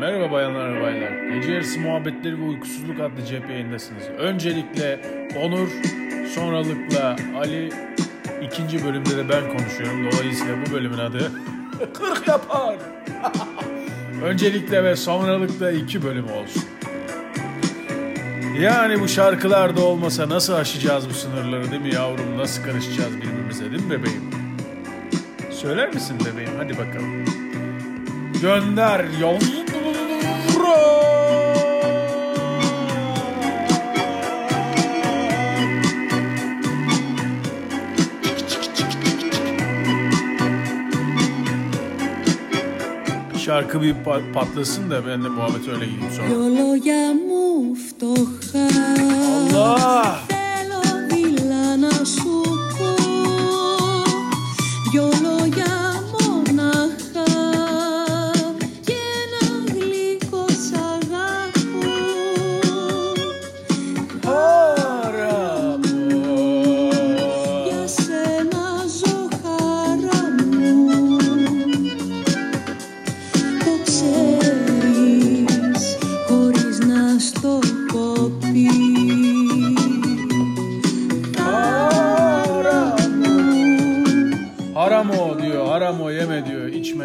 Merhaba bayanlar ve baylar. Gece yarısı muhabbetleri ve uykusuzluk adlı cep yayındasınız. Öncelikle Onur, sonralıkla Ali, ikinci bölümde de ben konuşuyorum. Dolayısıyla bu bölümün adı 40 yapar. Öncelikle ve sonralıkla iki bölüm olsun. Yani bu şarkılar da olmasa nasıl aşacağız bu sınırları değil mi yavrum? Nasıl karışacağız birbirimize değil mi bebeğim? Söyler misin bebeğim? Hadi bakalım. Gönder yavrum. şarkı bir patlasın da ben de muhabbet öyle gideyim sonra. Allah!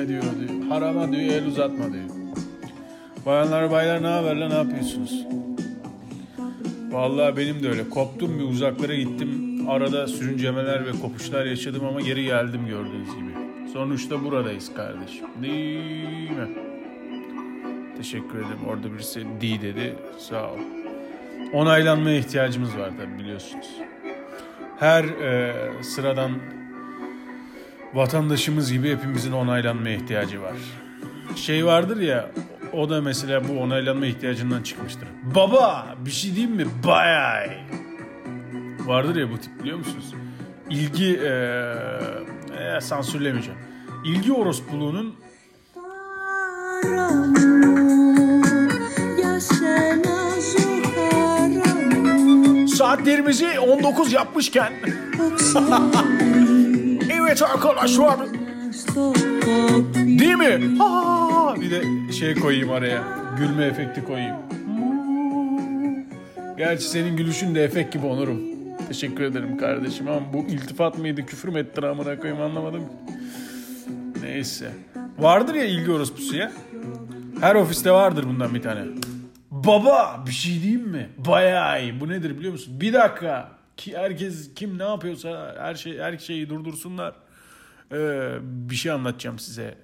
Diyor, içme diyor. Harama diyor, el uzatma diyor. Bayanlar baylar ne haber lan ne yapıyorsunuz? Vallahi benim de öyle. Koptum bir uzaklara gittim. Arada sürüncemeler ve kopuşlar yaşadım ama geri geldim gördüğünüz gibi. Sonuçta buradayız kardeşim. Değil mi? Teşekkür ederim. Orada birisi di dedi. Sağ ol. Onaylanmaya ihtiyacımız var tabii biliyorsunuz. Her e, sıradan vatandaşımız gibi hepimizin onaylanmaya ihtiyacı var. Şey vardır ya o da mesela bu onaylanma ihtiyacından çıkmıştır. Baba bir şey diyeyim mi? Bayay. Vardır ya bu tip biliyor musunuz? İlgi ee, ee, sansürlemeyeceğim. İlgi orospuluğunun saatlerimizi 19 yapmışken Evet arkadaşlar. Değil mi? Aa, bir de şey koyayım araya. Gülme efekti koyayım. Gerçi senin gülüşün de efekt gibi onurum. Teşekkür ederim kardeşim ama bu iltifat mıydı küfür mü ettin amına koyayım anlamadım. Neyse. Vardır ya ilgi orospusu ya. Her ofiste vardır bundan bir tane. Baba bir şey diyeyim mi? Bayağı iyi. Bu nedir biliyor musun? Bir dakika. Ki herkes kim ne yapıyorsa her şey her şeyi durdursunlar. Ee, bir şey anlatacağım size.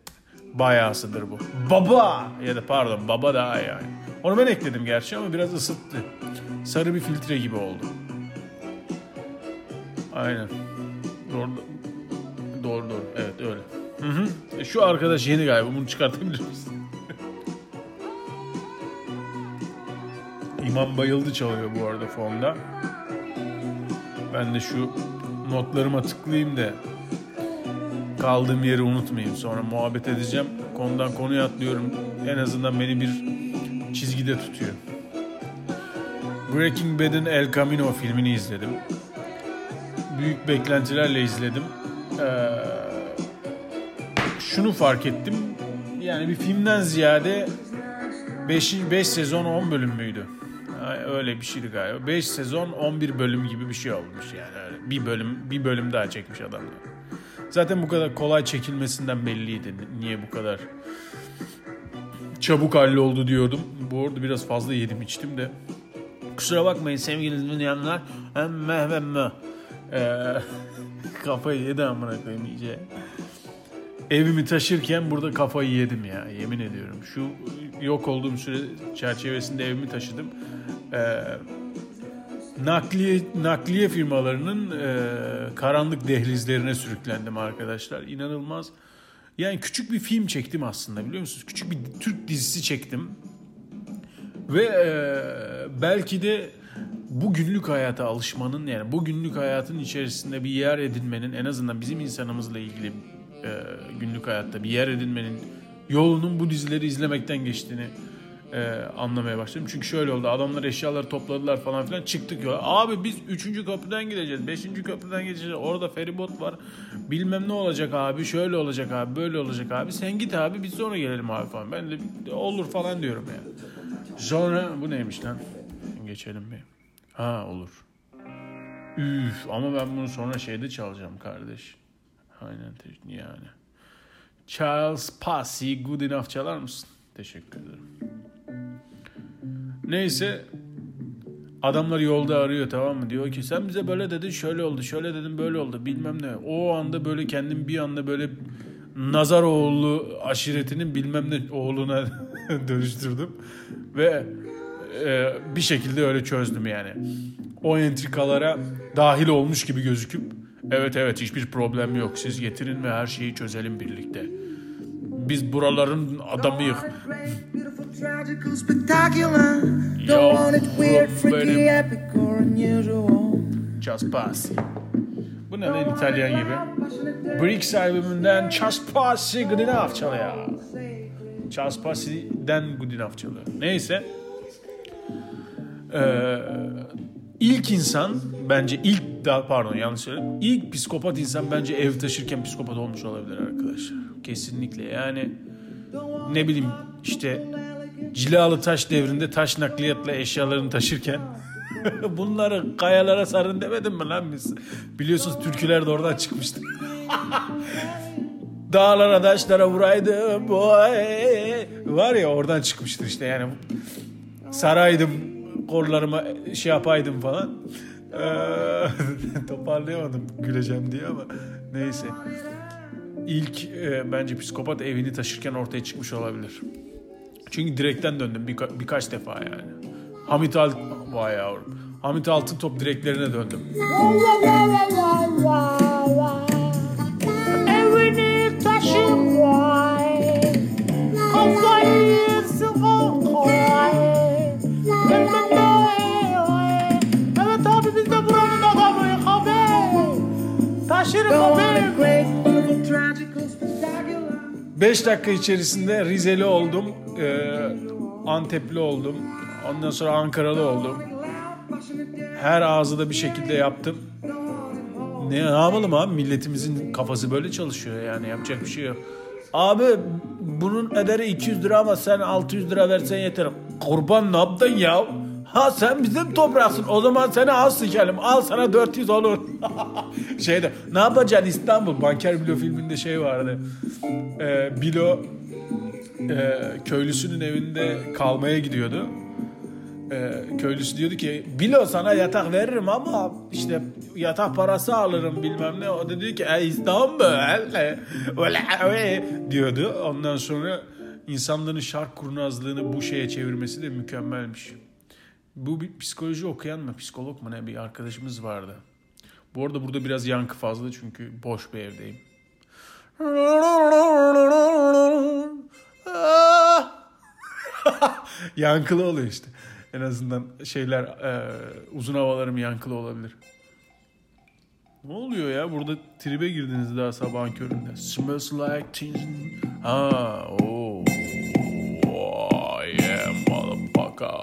Bayağısıdır bu. Baba ya da pardon baba daha yani. Onu ben ekledim gerçi ama biraz ısıttı. Sarı bir filtre gibi oldu. Aynen. Doğru. Doğru doğru. Evet öyle. Hı hı. E, Şu arkadaş yeni galiba. Bunu çıkartabilir misin? İmam Bayıldı çalıyor bu arada fonda. Ben de şu notlarıma tıklayayım da kaldığım yeri unutmayayım. Sonra muhabbet edeceğim. Konudan konuya atlıyorum. En azından beni bir çizgide tutuyor. Breaking Bad'in El Camino filmini izledim. Büyük beklentilerle izledim. Ee, şunu fark ettim. Yani bir filmden ziyade 5 5 sezon 10 bölüm müydü? Öyle bir şeydi galiba. 5 sezon 11 bölüm gibi bir şey olmuş yani. Öyle bir bölüm bir bölüm daha çekmiş adamlar. Zaten bu kadar kolay çekilmesinden belliydi. Niye bu kadar çabuk halloldu diyordum. Bu arada biraz fazla yedim içtim de. Kusura bakmayın sevgili dinleyenler. Emme emme. Ee, kafayı yedi amına koyayım iyice. Evimi taşırken burada kafayı yedim ya yemin ediyorum. Şu yok olduğum süre çerçevesinde evimi taşıdım. Ee, nakliye nakliye firmalarının e, karanlık dehlizlerine sürüklendim arkadaşlar. İnanılmaz. Yani küçük bir film çektim aslında biliyor musunuz? Küçük bir Türk dizisi çektim. Ve e, belki de bu günlük hayata alışmanın yani bu günlük hayatın içerisinde bir yer edinmenin en azından bizim insanımızla ilgili e, günlük hayatta bir yer edinmenin yolunun bu dizileri izlemekten geçtiğini e, anlamaya başladım. Çünkü şöyle oldu. Adamlar eşyaları topladılar falan filan. Çıktık yola. Abi biz 3. köprüden gideceğiz. 5. köprüden gideceğiz. Orada feribot var. Bilmem ne olacak abi. Şöyle olacak abi. Böyle olacak abi. Sen git abi biz sonra gelelim abi falan. Ben de olur falan diyorum ya. Sonra bu neymiş lan? Geçelim bir. Ha olur. Üf ama ben bunu sonra şeyde çalacağım kardeş. Aynen yani. Charles Passy Good Enough çalar mısın? Teşekkür ederim. Neyse adamlar yolda arıyor tamam mı? Diyor ki sen bize böyle dedin şöyle oldu şöyle dedin böyle oldu bilmem ne. O anda böyle kendim bir anda böyle Nazaroğlu aşiretinin bilmem ne oğluna dönüştürdüm. Ve e, bir şekilde öyle çözdüm yani. O entrikalara dahil olmuş gibi gözüküp evet evet hiçbir problem yok siz getirin ve her şeyi çözelim birlikte. Biz buraların adamıyız. Yo, bu benim. Just Pass. Bu ne lan İtalyan gibi? Bricks albümünden Just Good Enough çalıyor. Just Passy'den Good Enough çalıyor. Neyse. Ee, ilk insan bence ilk daha pardon yanlış söyledim. İlk psikopat insan bence ev taşırken psikopat olmuş olabilir arkadaşlar. Kesinlikle yani ne bileyim işte Cilalı taş devrinde taş nakliyatla eşyalarını taşırken bunları kayalara sarın demedim mi lan biz? Biliyorsunuz türküler de oradan çıkmıştı. Dağlara taşlara vuraydım boy. Var ya oradan çıkmıştır işte yani. Saraydım kollarıma şey yapaydım falan. Ee, toparlayamadım güleceğim diye ama neyse. İlk e, bence psikopat evini taşırken ortaya çıkmış olabilir. Çünkü direkten döndüm birka- birkaç defa yani. Hamit Alt vay yavrum. Hamit Altıntop direklerine döndüm. Evini taşın Spectacular. 5 dakika içerisinde Rizeli oldum. e, Antepli oldum. Ondan sonra Ankaralı oldum. Her ağzı da bir şekilde yaptım. Ne yapalım abi milletimizin kafası böyle çalışıyor yani yapacak bir şey yok. Abi bunun ederi 200 lira ama sen 600 lira versen yeter. Kurban ne yaptın ya? Ha sen bizim topraksın o zaman seni az sikelim al sana 400 olur. Şeyde ne yapacaksın İstanbul? Banker Bilo filminde şey vardı. Ee, Bilo e, köylüsünün evinde kalmaya gidiyordu. Ee, köylüsü diyordu ki Bilo sana yatak veririm ama işte yatak parası alırım bilmem ne. O da diyor ki e, İstanbul diyordu. Ondan sonra insanların şark kurnazlığını bu şeye çevirmesi de mükemmelmiş. Bu bir psikoloji okuyan mı psikolog mu ne bir arkadaşımız vardı. Bu arada burada biraz yankı fazla çünkü boş bir evdeyim. yankılı oluyor işte. En azından şeyler e, uzun havalarım yankılı olabilir. Ne oluyor ya? Burada tribe girdiniz daha sabahın köründe. Smells like teen... Ha, oh. oh yeah, motherfucker.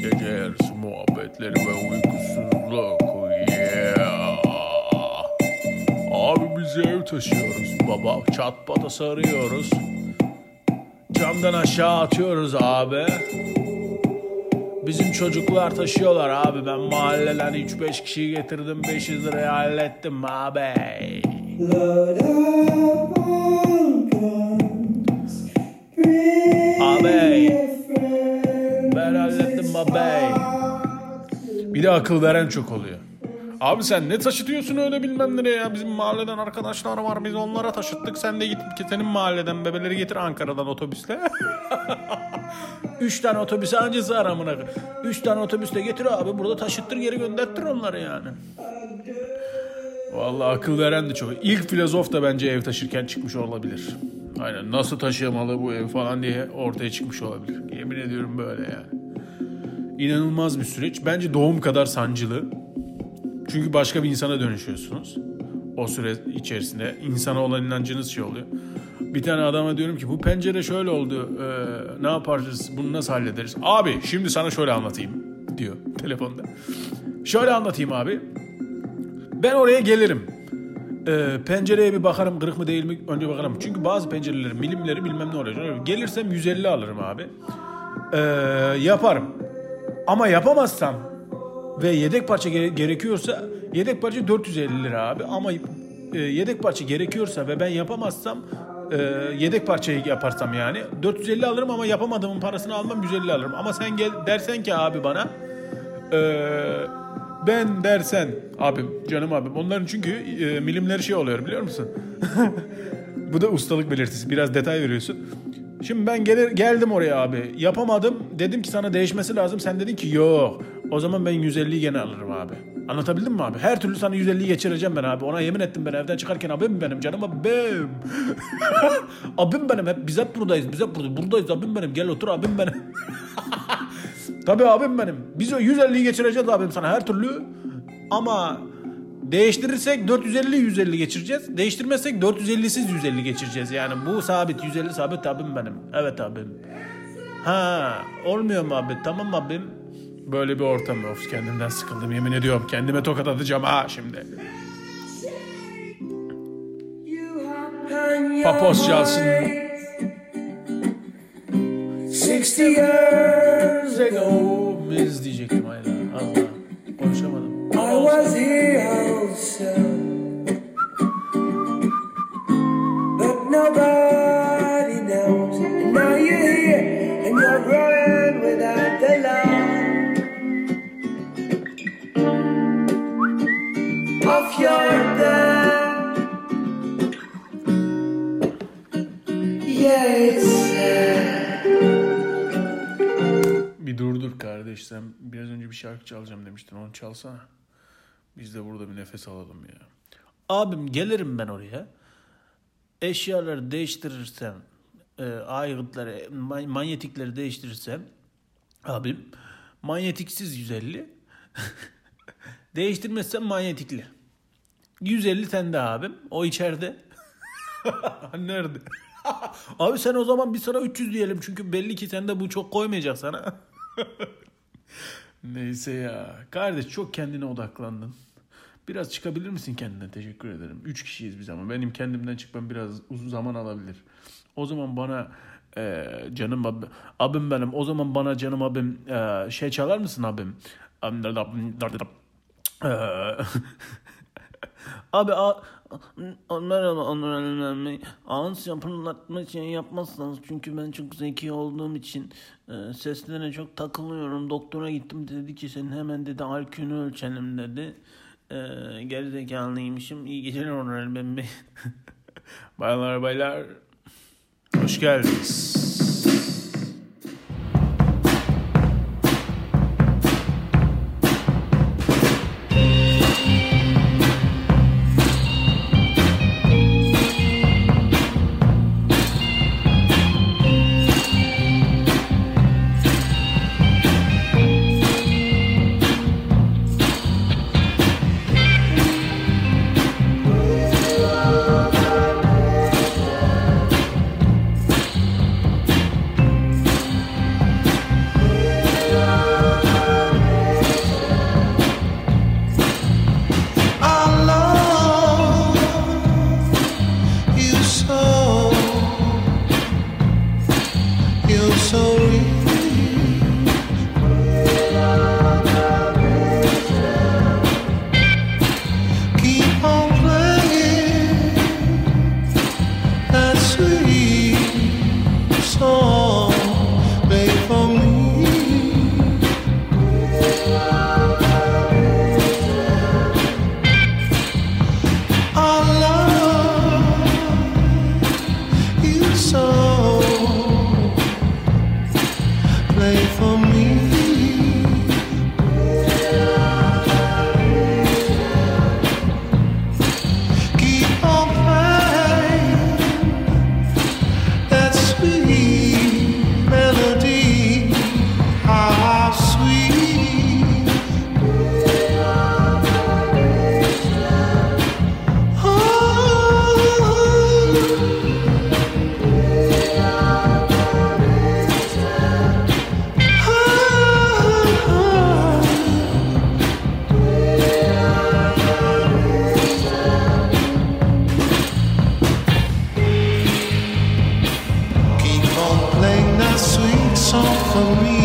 Gece yarısı muhabbetleri ve uykusuzluk. Yeah. Abi biz ev taşıyoruz baba. Çat pata sarıyoruz. Camdan aşağı atıyoruz abi. Bizim çocuklar taşıyorlar abi. Ben mahalleden 3-5 kişiyi getirdim. 500 liraya hallettim abi. Abi. Bir de akıl veren çok oluyor. Abi sen ne taşıtıyorsun öyle bilmem nereye ya. Bizim mahalleden arkadaşlar var biz onlara taşıttık. Sen de git senin mahalleden bebeleri getir Ankara'dan otobüsle. Üç tane otobüse anca sığar amına. Üç tane otobüsle getir abi burada taşıttır geri gönderttir onları yani. Vallahi akıl veren de çok. İlk filozof da bence ev taşırken çıkmış olabilir. Aynen nasıl taşıyamalı bu ev falan diye ortaya çıkmış olabilir. Yemin ediyorum böyle yani. İnanılmaz bir süreç. Bence doğum kadar sancılı. Çünkü başka bir insana dönüşüyorsunuz. o süre içerisinde. insana olan inancınız şey oluyor. Bir tane adama diyorum ki bu pencere şöyle oldu. ee, ne yaparız? Bunu nasıl hallederiz? Abi şimdi sana şöyle anlatayım diyor telefonda. Şöyle anlatayım abi. Ben oraya gelirim. Ee, pencereye bir bakarım kırık mı değil mi önce bakarım. Çünkü bazı pencerelerin milimleri bilmem ne oluyor. Gelirsem 150 alırım abi. Ee, yaparım. Ama yapamazsam ve yedek parça gere- gerekiyorsa yedek parça 450 lira abi. Ama e, yedek parça gerekiyorsa ve ben yapamazsam e, yedek parçayı yaparsam yani 450 alırım ama yapamadığımın parasını almam 150 alırım. Ama sen gel dersen ki abi bana ee, ben dersen abim canım abim onların çünkü e, milimleri şey oluyor biliyor musun? Bu da ustalık belirtisi. Biraz detay veriyorsun. Şimdi ben gelir, geldim oraya abi. Yapamadım. Dedim ki sana değişmesi lazım. Sen dedin ki yok. O zaman ben 150'yi gene alırım abi. Anlatabildim mi abi? Her türlü sana 150'yi geçireceğim ben abi. Ona yemin ettim ben evden çıkarken abim benim canım abim. abim benim hep biz hep buradayız. Biz hep burada. Buradayız abim benim. Gel otur abim benim. Tabii abim benim. Biz o 150'yi geçireceğiz abim sana her türlü. Ama değiştirirsek 450 150 geçireceğiz. Değiştirmezsek 450'siz 150 geçireceğiz. Yani bu sabit 150 sabit abim benim. Evet abim. Ha olmuyor mu abi? Tamam abim. Böyle bir ortam. Of kendimden sıkıldım yemin ediyorum. Kendime tokat atacağım ha şimdi. Papos çalsın. 60 years ago, Biz diyecektim hala. Allah. Konuşamadım. I was here also. But nobody knows. And now you're here and you're running without the love of your it's sad. Bir durdur kardeş sen biraz önce bir şarkı çalacağım demiştin onu çalsana. Biz de burada bir nefes alalım ya. Abim gelirim ben oraya. Eşyaları değiştirirsem, e, aygıtları, ma- manyetikleri değiştirirsem abim manyetiksiz 150. Değiştirmezsem manyetikli. 150 sende abim. O içeride. Nerede? Abi sen o zaman bir sıra 300 diyelim. Çünkü belli ki sende bu çok koymayacak sana. Neyse ya. Kardeş çok kendine odaklandın. Biraz çıkabilir misin kendine? Teşekkür ederim. Üç kişiyiz biz ama. Benim kendimden çıkmam biraz uzun zaman alabilir. O zaman bana e, canım abi, abim benim. O zaman bana canım abim e, şey çalar mısın abim? E, Abi a, merhaba Onur Bey. Ağız yapırlatma şey yapmazsanız çünkü ben çok zeki olduğum için e, seslerine çok takılıyorum. Doktora gittim dedi ki senin hemen dedi IQ'nu ölçelim dedi. E, geri zekalıymışım. İyi geceler Onur Bey. Baylar baylar. Hoş geldiniz. song for me.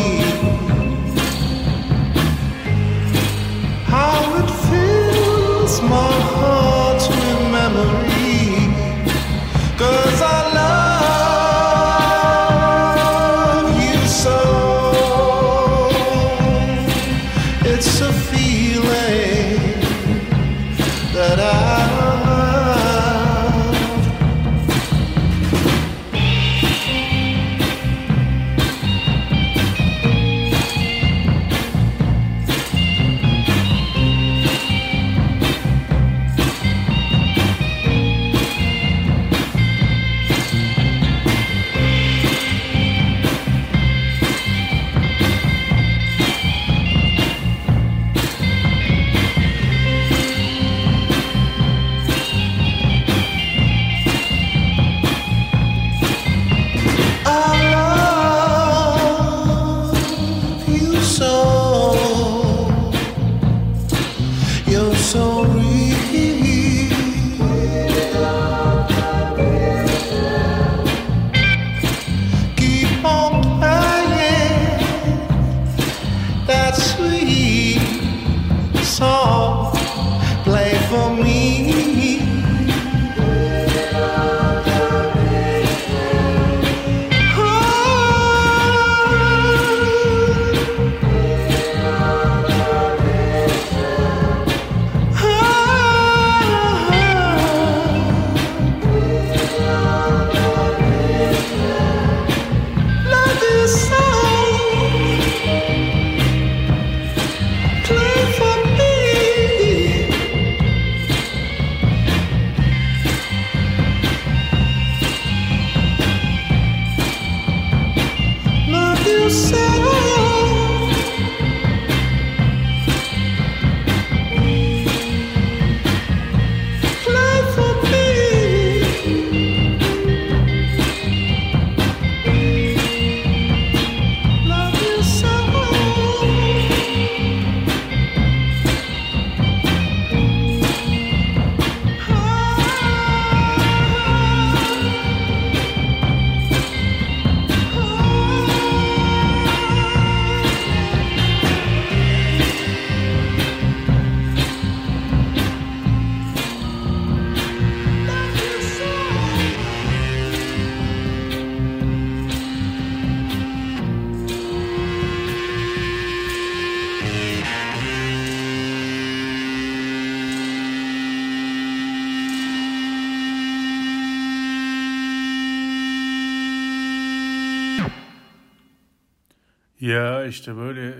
Ya işte böyle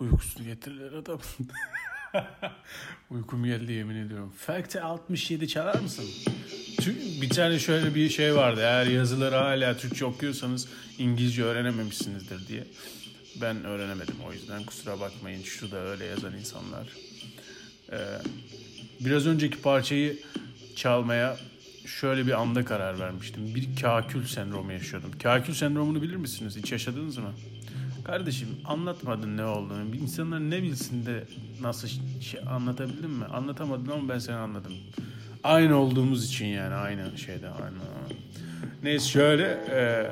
uykusunu getirirler adam. Uykum geldi yemin ediyorum. Fact 67 çalar mısın? Bir tane şöyle bir şey vardı. Eğer yazıları hala Türkçe okuyorsanız İngilizce öğrenememişsinizdir diye. Ben öğrenemedim o yüzden kusura bakmayın. Şurada öyle yazan insanlar. Ee, biraz önceki parçayı çalmaya şöyle bir anda karar vermiştim. Bir kakül sendromu yaşıyordum. Kakül sendromunu bilir misiniz? Hiç yaşadınız mı? Kardeşim anlatmadın ne olduğunu. İnsanlar ne bilsin de nasıl şey anlatabildin mi? Anlatamadın ama ben seni anladım. Aynı olduğumuz için yani aynı şeyde aynı. Neyse şöyle e,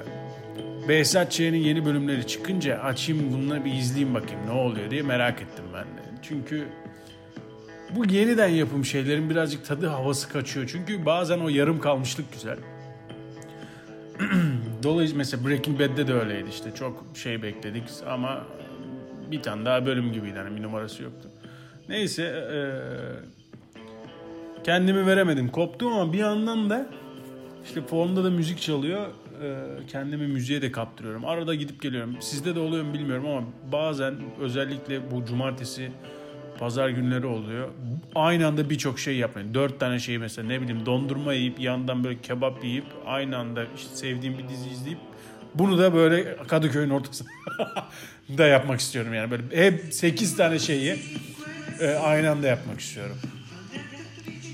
Behzat Ç'nin yeni bölümleri çıkınca açayım bunları bir izleyeyim bakayım ne oluyor diye merak ettim ben de. Çünkü bu yeniden yapım şeylerin birazcık tadı havası kaçıyor. Çünkü bazen o yarım kalmışlık güzel. Dolayısıyla mesela Breaking Bad'de de öyleydi işte. Çok şey bekledik ama bir tane daha bölüm gibiydi. Yani bir numarası yoktu. Neyse eee, kendimi veremedim. Koptum ama bir yandan da işte fonda da müzik çalıyor. Eee, kendimi müziğe de kaptırıyorum. Arada gidip geliyorum. Sizde de oluyor mu bilmiyorum ama bazen özellikle bu cumartesi pazar günleri oluyor. Aynı anda birçok şey yapmayın. Dört tane şey mesela ne bileyim dondurma yiyip yandan böyle kebap yiyip aynı anda işte sevdiğim bir dizi izleyip bunu da böyle Kadıköy'ün ortasında da yapmak istiyorum yani. Böyle hep 8 tane şeyi e, aynı anda yapmak istiyorum.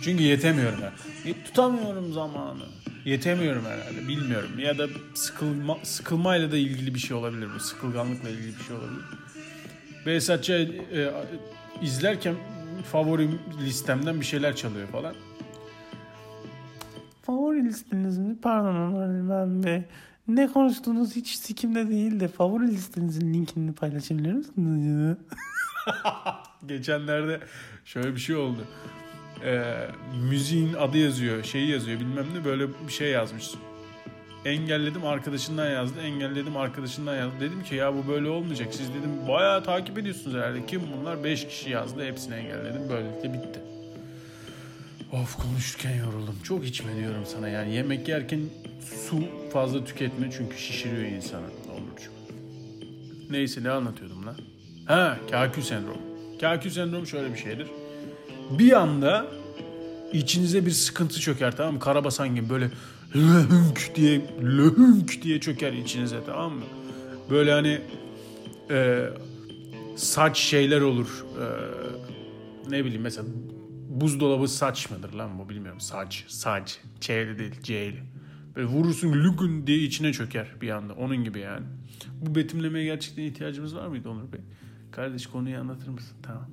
Çünkü yetemiyorum yani. E, tutamıyorum zamanı. Yetemiyorum herhalde. Bilmiyorum. Ya da sıkılma, sıkılmayla da ilgili bir şey olabilir bu. Sıkılganlıkla ilgili bir şey olabilir. Behzatçı e, izlerken favori listemden bir şeyler çalıyor falan. Favori listeniz mi? Pardon ben Bey. Ne konuştuğunuz hiç sikimde değil de favori listenizin linkini paylaşabilir misiniz? Geçenlerde şöyle bir şey oldu. Ee, müziğin adı yazıyor, şeyi yazıyor bilmem ne böyle bir şey yazmış. Engelledim arkadaşından yazdı, engelledim arkadaşından yazdı. Dedim ki ya bu böyle olmayacak. Siz dedim bayağı takip ediyorsunuz herhalde. Kim bunlar? 5 kişi yazdı, hepsini engelledim. Böylelikle bitti. Of konuşurken yoruldum. Çok içme diyorum sana yani. Yemek yerken su fazla tüketme çünkü şişiriyor insanı. Onurcuğum. Neyse ne anlatıyordum lan? Ha kakül sendromu. Kakül sendromu şöyle bir şeydir. Bir anda içinize bir sıkıntı çöker tamam mı? Karabasan gibi böyle löhünk diye löhünk diye çöker içinize tamam mı? Böyle hani e, saç şeyler olur. E, ne bileyim mesela buzdolabı saç mıdır lan bu bilmiyorum. Saç, saç. Ç'li değil, C'li. Böyle vurursun lügün diye içine çöker bir anda. Onun gibi yani. Bu betimlemeye gerçekten ihtiyacımız var mıydı Onur Bey? Kardeş konuyu anlatır mısın? Tamam.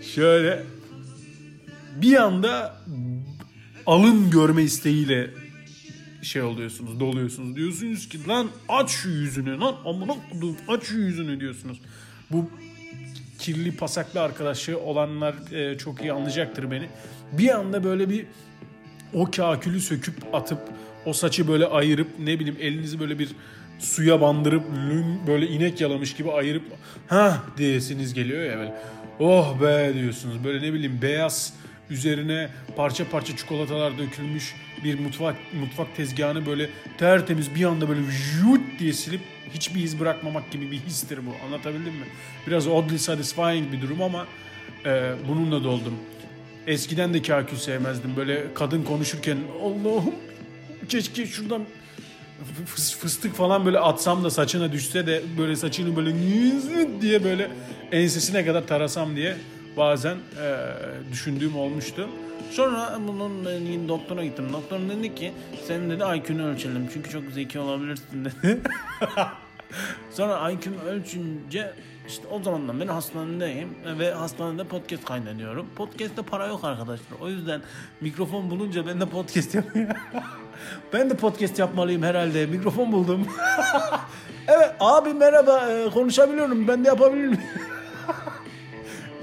Şöyle bir anda alın görme isteğiyle şey oluyorsunuz, doluyorsunuz. Diyorsunuz ki lan aç şu yüzünü lan amına koyduğum aç şu yüzünü diyorsunuz. Bu kirli pasaklı arkadaşı olanlar e, çok iyi anlayacaktır beni. Bir anda böyle bir o kakülü söküp atıp o saçı böyle ayırıp ne bileyim elinizi böyle bir suya bandırıp lün böyle inek yalamış gibi ayırıp ha diyesiniz geliyor ya böyle. Oh be diyorsunuz. Böyle ne bileyim beyaz üzerine parça parça çikolatalar dökülmüş bir mutfak mutfak tezgahını böyle tertemiz bir anda böyle jut diye silip hiçbir iz bırakmamak gibi bir histir bu. Anlatabildim mi? Biraz oddly satisfying bir durum ama e, bununla doldum. Eskiden de kakül sevmezdim. Böyle kadın konuşurken Allah'ım keşke şuradan fıs- fıstık falan böyle atsam da saçına düşse de böyle saçını böyle diye böyle ensesine kadar tarasam diye bazen e, düşündüğüm olmuştu. Sonra bunun e, doktora gittim. Doktor dedi ki senin dedi IQ'nu ölçelim çünkü çok zeki olabilirsin dedi. Sonra IQ'mu ölçünce işte o zamandan beri hastanedeyim ve hastanede podcast kaydediyorum. Podcast'te para yok arkadaşlar. O yüzden mikrofon bulunca ben de podcast yapıyorum. ben de podcast yapmalıyım herhalde. Mikrofon buldum. evet abi merhaba e, konuşabiliyorum. Ben de yapabilirim.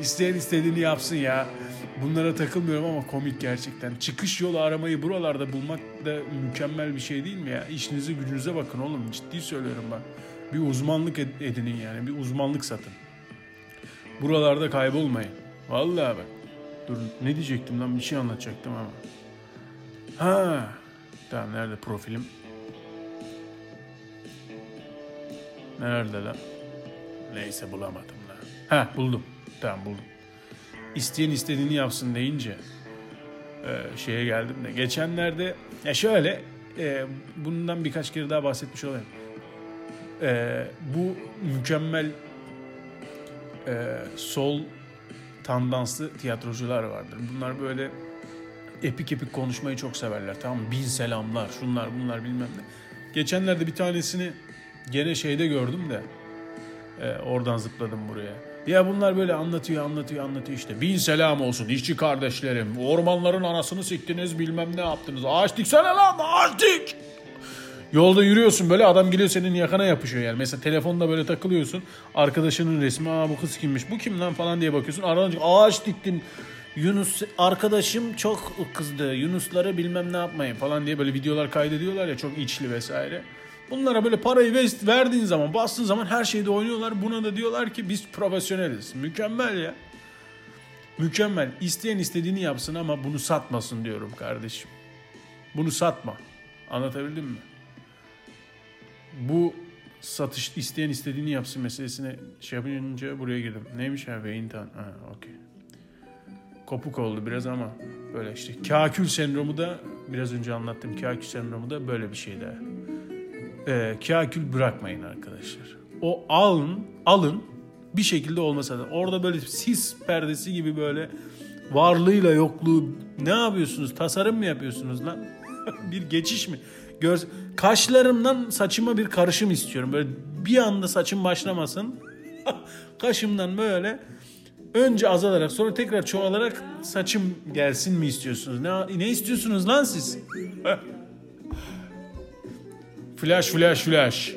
İsteyen istediğini yapsın ya. Bunlara takılmıyorum ama komik gerçekten. Çıkış yolu aramayı buralarda bulmak da mükemmel bir şey değil mi ya? İşinize gücünüze bakın oğlum. Ciddi söylüyorum ben. Bir uzmanlık ed- edinin yani. Bir uzmanlık satın. Buralarda kaybolmayın. Vallahi bak. Dur ne diyecektim lan bir şey anlatacaktım ama. Ha. Tamam nerede profilim? Nerede lan? Neyse bulamadım lan. Ha buldum. Buldum. İsteyen istediğini yapsın deyince e, şeye geldim de. Geçenlerde ya şöyle e, bundan birkaç kere daha bahsetmiş olayım. E, bu mükemmel e, sol tandanslı tiyatrocular vardır. Bunlar böyle epik epik konuşmayı çok severler. Tamam? Bin selamlar, şunlar bunlar bilmem ne. Geçenlerde bir tanesini gene şeyde gördüm de e, oradan zıpladım buraya. Ya bunlar böyle anlatıyor anlatıyor anlatıyor işte. Bin selam olsun işçi kardeşlerim. Ormanların anasını siktiniz bilmem ne yaptınız. Ağaç diksene lan ağaç dik. Yolda yürüyorsun böyle adam geliyor senin yakana yapışıyor yani. Mesela telefonda böyle takılıyorsun. Arkadaşının resmi aa bu kız kimmiş bu kim lan falan diye bakıyorsun. Aradan ağaç diktin. Yunus arkadaşım çok kızdı. Yunusları bilmem ne yapmayın falan diye böyle videolar kaydediyorlar ya çok içli vesaire. Bunlara böyle parayı ver- verdiğin zaman, bastığın zaman her şeyde oynuyorlar. Buna da diyorlar ki biz profesyoneliz. Mükemmel ya. Mükemmel. İsteyen istediğini yapsın ama bunu satmasın diyorum kardeşim. Bunu satma. Anlatabildim mi? Bu satış isteyen istediğini yapsın meselesine şey yapınca buraya girdim. Neymiş abi? Beyintan. Ha, okey. Kopuk oldu biraz ama böyle işte. Kakül sendromu da biraz önce anlattım. Kakül sendromu da böyle bir şey daha. Ee, kakül bırakmayın arkadaşlar. O alın, alın bir şekilde olmasa da orada böyle sis perdesi gibi böyle varlığıyla yokluğu ne yapıyorsunuz? Tasarım mı yapıyorsunuz lan? bir geçiş mi? Gör, kaşlarımdan saçıma bir karışım istiyorum. Böyle bir anda saçım başlamasın. Kaşımdan böyle önce azalarak sonra tekrar çoğalarak saçım gelsin mi istiyorsunuz? Ne, ne istiyorsunuz lan siz? Flash flash flash.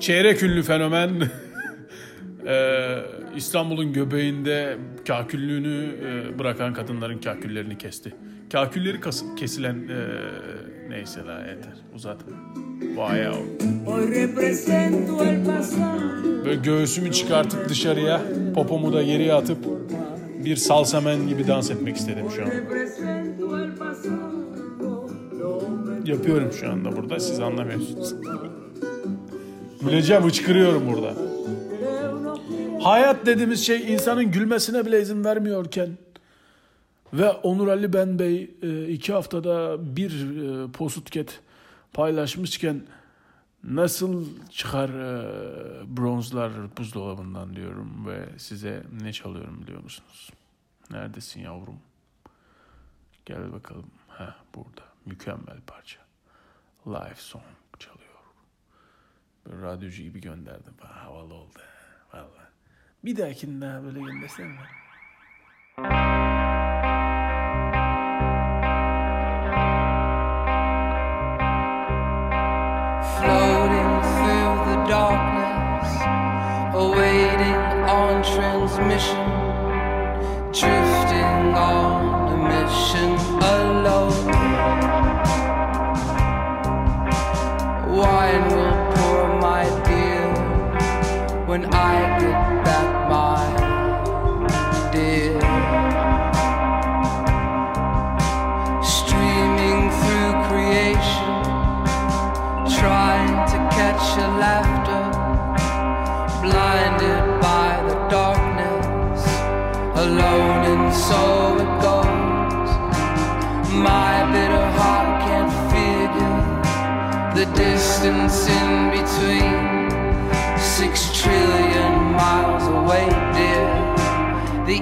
Çeyrek ünlü fenomen Ee, İstanbul'un göbeğinde kaküllüğünü e, bırakan kadınların kaküllerini kesti. Kakülleri kas- kesilen e, neyse la yeter el pasado. Böyle göğsümü çıkartıp dışarıya popomu da geriye atıp bir salsamen gibi dans etmek istedim şu an. Yapıyorum şu anda burada siz anlamıyorsunuz. Güleceğim hıçkırıyorum burada. Hayat dediğimiz şey insanın gülmesine bile izin vermiyorken ve Onur Ali Ben Bey e, iki haftada bir e, postket paylaşmışken nasıl çıkar e, bronzlar buzdolabından diyorum ve size ne çalıyorum biliyor musunuz? Neredesin yavrum? Gel bakalım. Ha burada. Mükemmel parça. Live song çalıyor. Böyle radyocu gibi gönderdim. Ha, havalı oldu. ha, Vallahi. Bir dahakinde daha böyle göndersene. mi? floating through the darkness, awaiting on transmission, drifting on a mission My bitter heart can't figure the distance in between. Six trillion miles away, dear. The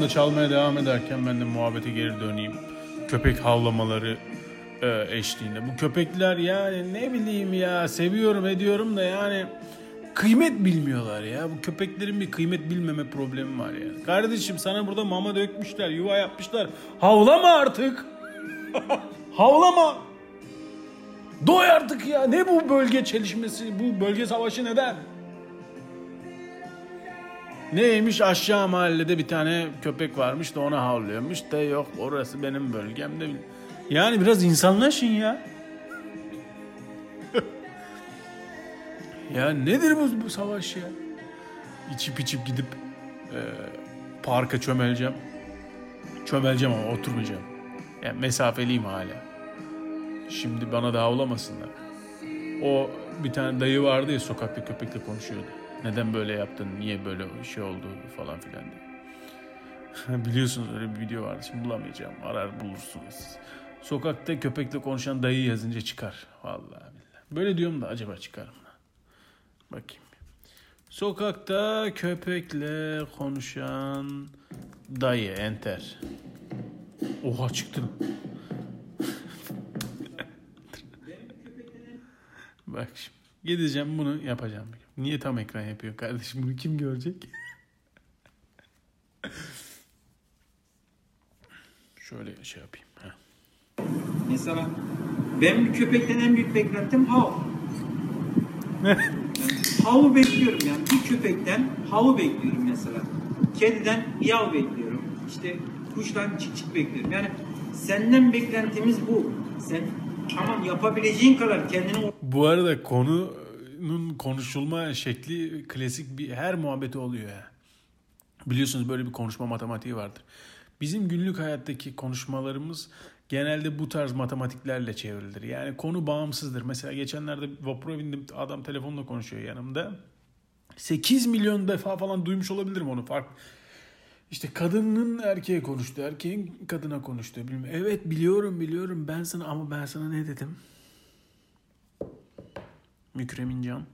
fonda çalmaya devam ederken ben de muhabbete geri döneyim. Köpek havlamaları e, eşliğinde. Bu köpekler yani ne bileyim ya seviyorum ediyorum da yani kıymet bilmiyorlar ya. Bu köpeklerin bir kıymet bilmeme problemi var yani. Kardeşim sana burada mama dökmüşler, yuva yapmışlar. Havlama artık. Havlama. Doy artık ya. Ne bu bölge çelişmesi, bu bölge savaşı neden? Neymiş aşağı mahallede bir tane köpek varmış da ona havlıyormuş da yok orası benim bölgemde. Yani biraz insanlaşın ya. ya nedir bu, bu savaş ya? İçip içip gidip e, parka çömeleceğim. Çömeleceğim ama oturmayacağım. Yani mesafeliyim hala. Şimdi bana da havlamasınlar. O bir tane dayı vardı ya sokakta köpekle konuşuyordu. Neden böyle yaptın, niye böyle şey oldu falan filan diye. Biliyorsunuz öyle bir video vardı. Şimdi bulamayacağım. Arar bulursunuz. Sokakta köpekle konuşan dayı yazınca çıkar. Vallahi billahi. Böyle diyorum da acaba çıkar mı? Bakayım. Sokakta köpekle konuşan dayı enter. Oha çıktı. Bak şimdi. Gideceğim bunu yapacağım. Niye tam ekran yapıyor kardeşim? Bunu kim görecek? Şöyle şey yapayım. Heh. Mesela ben bir köpekten en büyük beklentim hav. Yani havu bekliyorum yani. Bir köpekten havu bekliyorum mesela. Kediden yav bekliyorum. İşte kuştan çık çık bekliyorum. Yani senden beklentimiz bu. Sen tamam yapabileceğin kadar kendini Bu arada konunun konuşulma şekli klasik bir her muhabbeti oluyor ya. Biliyorsunuz böyle bir konuşma matematiği vardır. Bizim günlük hayattaki konuşmalarımız genelde bu tarz matematiklerle çevrilir. Yani konu bağımsızdır. Mesela geçenlerde vapura bindim adam telefonla konuşuyor yanımda. 8 milyon defa falan duymuş olabilirim onu fark. İşte kadının erkeğe konuştu, erkeğin kadına konuştu. Bilmiyorum. Evet biliyorum biliyorum ben sana ama ben sana ne dedim? Mükremin Can.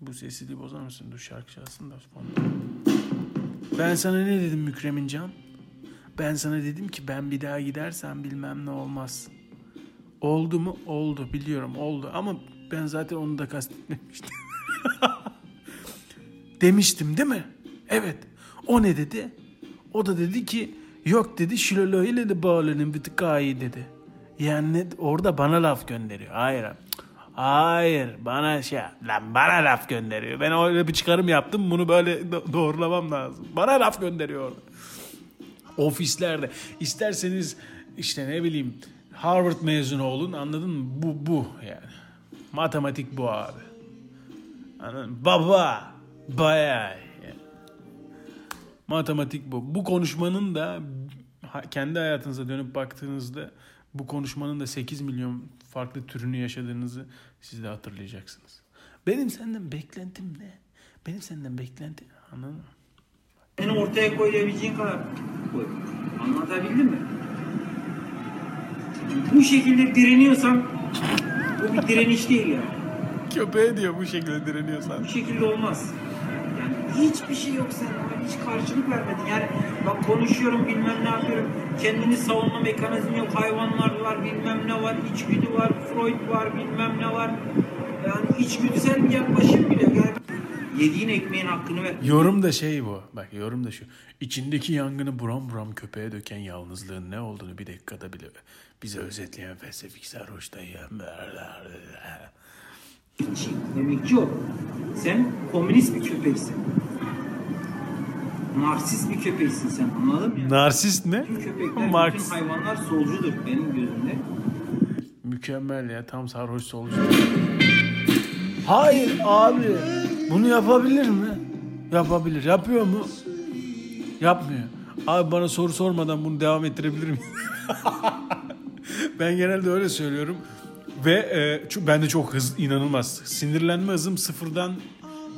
Bu sesini bozar mısın? Dur şarkı çalsın da. Ben sana ne dedim Mükremin Can? Ben sana dedim ki ben bir daha gidersem bilmem ne olmaz. Oldu mu? Oldu. Biliyorum oldu. Ama ben zaten onu da kastetmemiştim. Demiştim değil mi? Evet. O ne dedi? O da dedi ki yok dedi Şilolo ile de bağlanın bir tık dedi. Yani orada bana laf gönderiyor. Hayır. Hayır bana şey lan bana laf gönderiyor. Ben öyle bir çıkarım yaptım bunu böyle do- doğrulamam lazım. Bana laf gönderiyor orada. Ofislerde isterseniz işte ne bileyim Harvard mezunu olun anladın mı? Bu bu yani. Matematik bu abi. Anladın mı? Baba bayağı. Matematik bu. Bu konuşmanın da kendi hayatınıza dönüp baktığınızda bu konuşmanın da 8 milyon farklı türünü yaşadığınızı siz de hatırlayacaksınız. Benim senden beklentim ne? Benim senden beklentim anladın mı? Seni ortaya koyabileceğin kadar koy. Anlatabildim mi? Bu şekilde direniyorsan bu bir direniş değil ya. Köpeğe diyor bu şekilde direniyorsan. Bu şekilde olmaz. Hiçbir şey yok sen hiç karşılık vermedin. Yani bak konuşuyorum bilmem ne yapıyorum. Kendini savunma mekanizmi yok. Hayvanlar var bilmem ne var. içgüdü var. Freud var bilmem ne var. Yani içgüdüsel bir yaklaşım bile. Yani yediğin ekmeğin hakkını ver. Yorum da şey bu. Bak yorum da şu. İçindeki yangını buram buram köpeğe döken yalnızlığın ne olduğunu bir dakikada bile bize özetleyen felsefik sarhoş dayı. Emekçi. Emekçi ol. Sen komünist bir köpeksin. Narsist bir köpeksin sen anladın mı? Narsist ne? Bütün köpekler, Marx. bütün hayvanlar solcudur benim gözümde. Mükemmel ya tam sarhoş solcu. Hayır abi. Bunu yapabilir mi? Yapabilir. Yapıyor mu? Yapmıyor. Abi bana soru sormadan bunu devam ettirebilir miyim? ben genelde öyle söylüyorum. Ve e, çünkü ben de çok hız inanılmaz. Sinirlenme hızım sıfırdan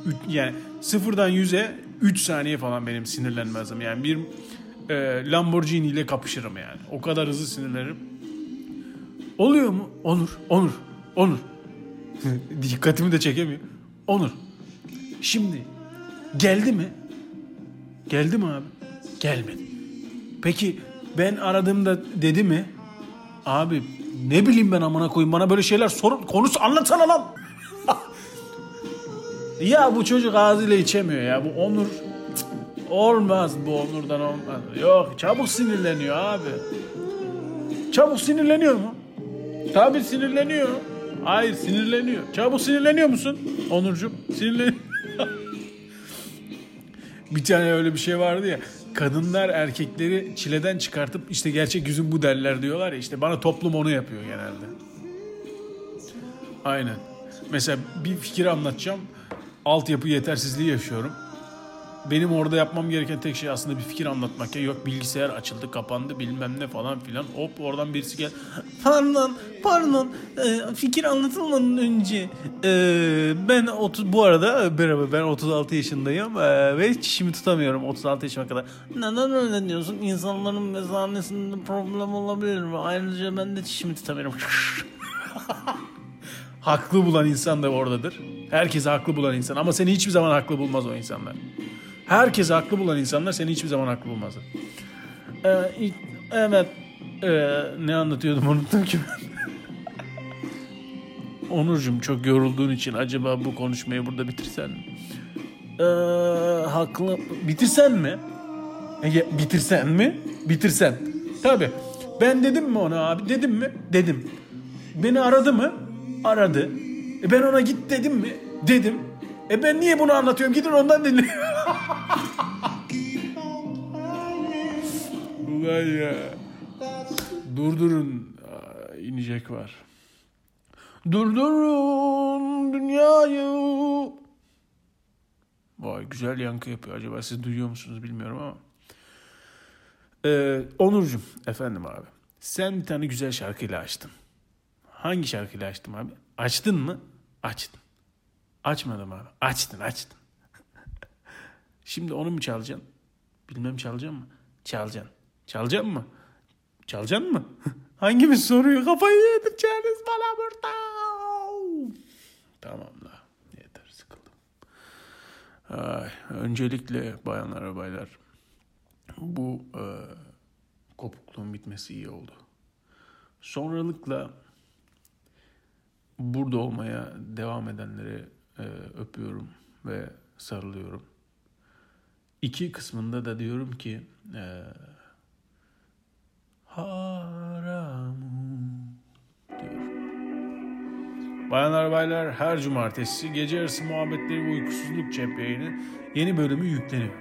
üç- yani sıfırdan yüze 3 saniye falan benim sinirlenme hızım. Yani bir e, Lamborghini ile kapışırım yani. O kadar hızlı sinirlenirim. Oluyor mu? Onur, Onur, Onur. Dikkatimi de çekemiyor. Onur. Şimdi geldi mi? Geldi mi abi? Gelmedi. Peki ben aradığımda dedi mi? Abi ne bileyim ben amına koyayım bana böyle şeyler sor konusu anlatsana lan. ya bu çocuk ağzıyla içemiyor ya bu Onur. Cık, Olmaz bu Onur'dan olmaz. Yok çabuk sinirleniyor abi. Çabuk sinirleniyor mu? Tabii sinirleniyor. Hayır sinirleniyor. Çabuk sinirleniyor musun Onurcuğum? Sinirlen. bir tane öyle bir şey vardı ya. Kadınlar erkekleri çileden çıkartıp işte gerçek yüzün bu derler diyorlar ya. işte bana toplum onu yapıyor genelde. Aynen. Mesela bir fikir anlatacağım. Altyapı yetersizliği yaşıyorum. Benim orada yapmam gereken tek şey aslında bir fikir anlatmak ya. Yok bilgisayar açıldı kapandı bilmem ne falan filan. Hop oradan birisi gel. Pardon pardon Ee, fikir anlatılmadan önce ee, ben 30, bu arada merhaba ben 36 yaşındayım ee, ve çişimi tutamıyorum 36 yaşıma kadar. Neden öyle diyorsun? İnsanların mezanesinde problem olabilir mi? Ayrıca ben de çişimi tutamıyorum. haklı bulan insan da oradadır. Herkesi haklı bulan insan ama seni hiçbir zaman haklı bulmaz o insanlar. Herkesi haklı bulan insanlar seni hiçbir zaman haklı bulmazlar. Ee, evet. Ee, ne anlatıyordum unuttum ki ben. Onurcuğum çok yorulduğun için acaba bu konuşmayı burada bitirsen mi? Ee, haklı. Bitirsen mi? Ege, bitirsen mi? Bitirsen. Tabi. Ben dedim mi ona abi? Dedim mi? Dedim. Beni aradı mı? Aradı. E ben ona git dedim mi? Dedim. E ben niye bunu anlatıyorum? Gidin ondan dinleyin. Ulan ya. Durdurun. Aa, inecek var. Durdurun dünyayı. Vay güzel yankı yapıyor. Acaba siz duyuyor musunuz bilmiyorum ama. Ee, Onurcuğum efendim abi. Sen bir tane güzel şarkıyla açtın. Hangi şarkıyla açtım abi? Açtın mı? Açtın. Açmadım abi. Açtın açtın. Şimdi onu mu çalacaksın? Bilmem çalacağım mı? Çalacaksın. Çalacaksın mı? Çalacaksın mı? Hangimiz soruyor? Kafayı yedireceğiniz bana burada. Tamam la. Yeter sıkıldım. Ay, öncelikle bayanlar ve baylar bu e, kopukluğun bitmesi iyi oldu. Sonralıkla burada olmaya devam edenleri e, öpüyorum ve sarılıyorum. İki kısmında da diyorum ki e, haramu diyorum. Bayanlar baylar her cumartesi gece yarısı muhabbetleri ve uykusuzluk cep yayını yeni bölümü yükleniyor.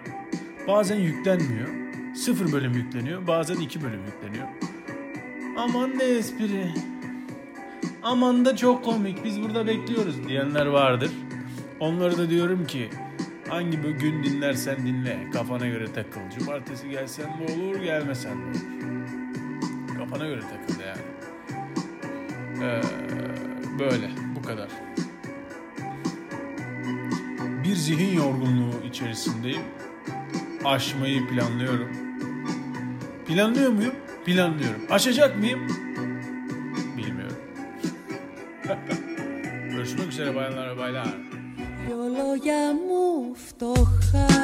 Bazen yüklenmiyor. Sıfır bölüm yükleniyor. Bazen iki bölüm yükleniyor. Aman ne espri. Aman da çok komik biz burada bekliyoruz diyenler vardır. Onlara da diyorum ki hangi bir gün dinlersen dinle kafana göre takıl. Cumartesi gelsen de olur gelmesen de olur. Kafana göre takıl yani. Ee, böyle bu kadar. Bir zihin yorgunluğu içerisindeyim. Aşmayı planlıyorum. Planlıyor muyum? Planlıyorum. Aşacak mıyım? Bilmiyorum. Görüşmek üzere bayanlar ve baylar. Δυο λόγια μου φτωχά